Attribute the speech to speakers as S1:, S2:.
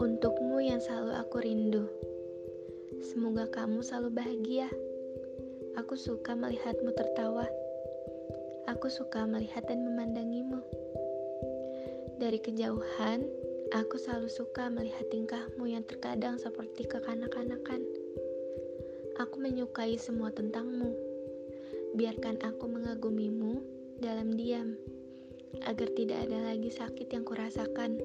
S1: Untukmu yang selalu aku rindu, semoga kamu selalu bahagia. Aku suka melihatmu tertawa. Aku suka melihat dan memandangimu. Dari kejauhan, aku selalu suka melihat tingkahmu yang terkadang seperti kekanak-kanakan. Aku menyukai semua tentangmu. Biarkan aku mengagumimu dalam diam, agar tidak ada lagi sakit yang kurasakan.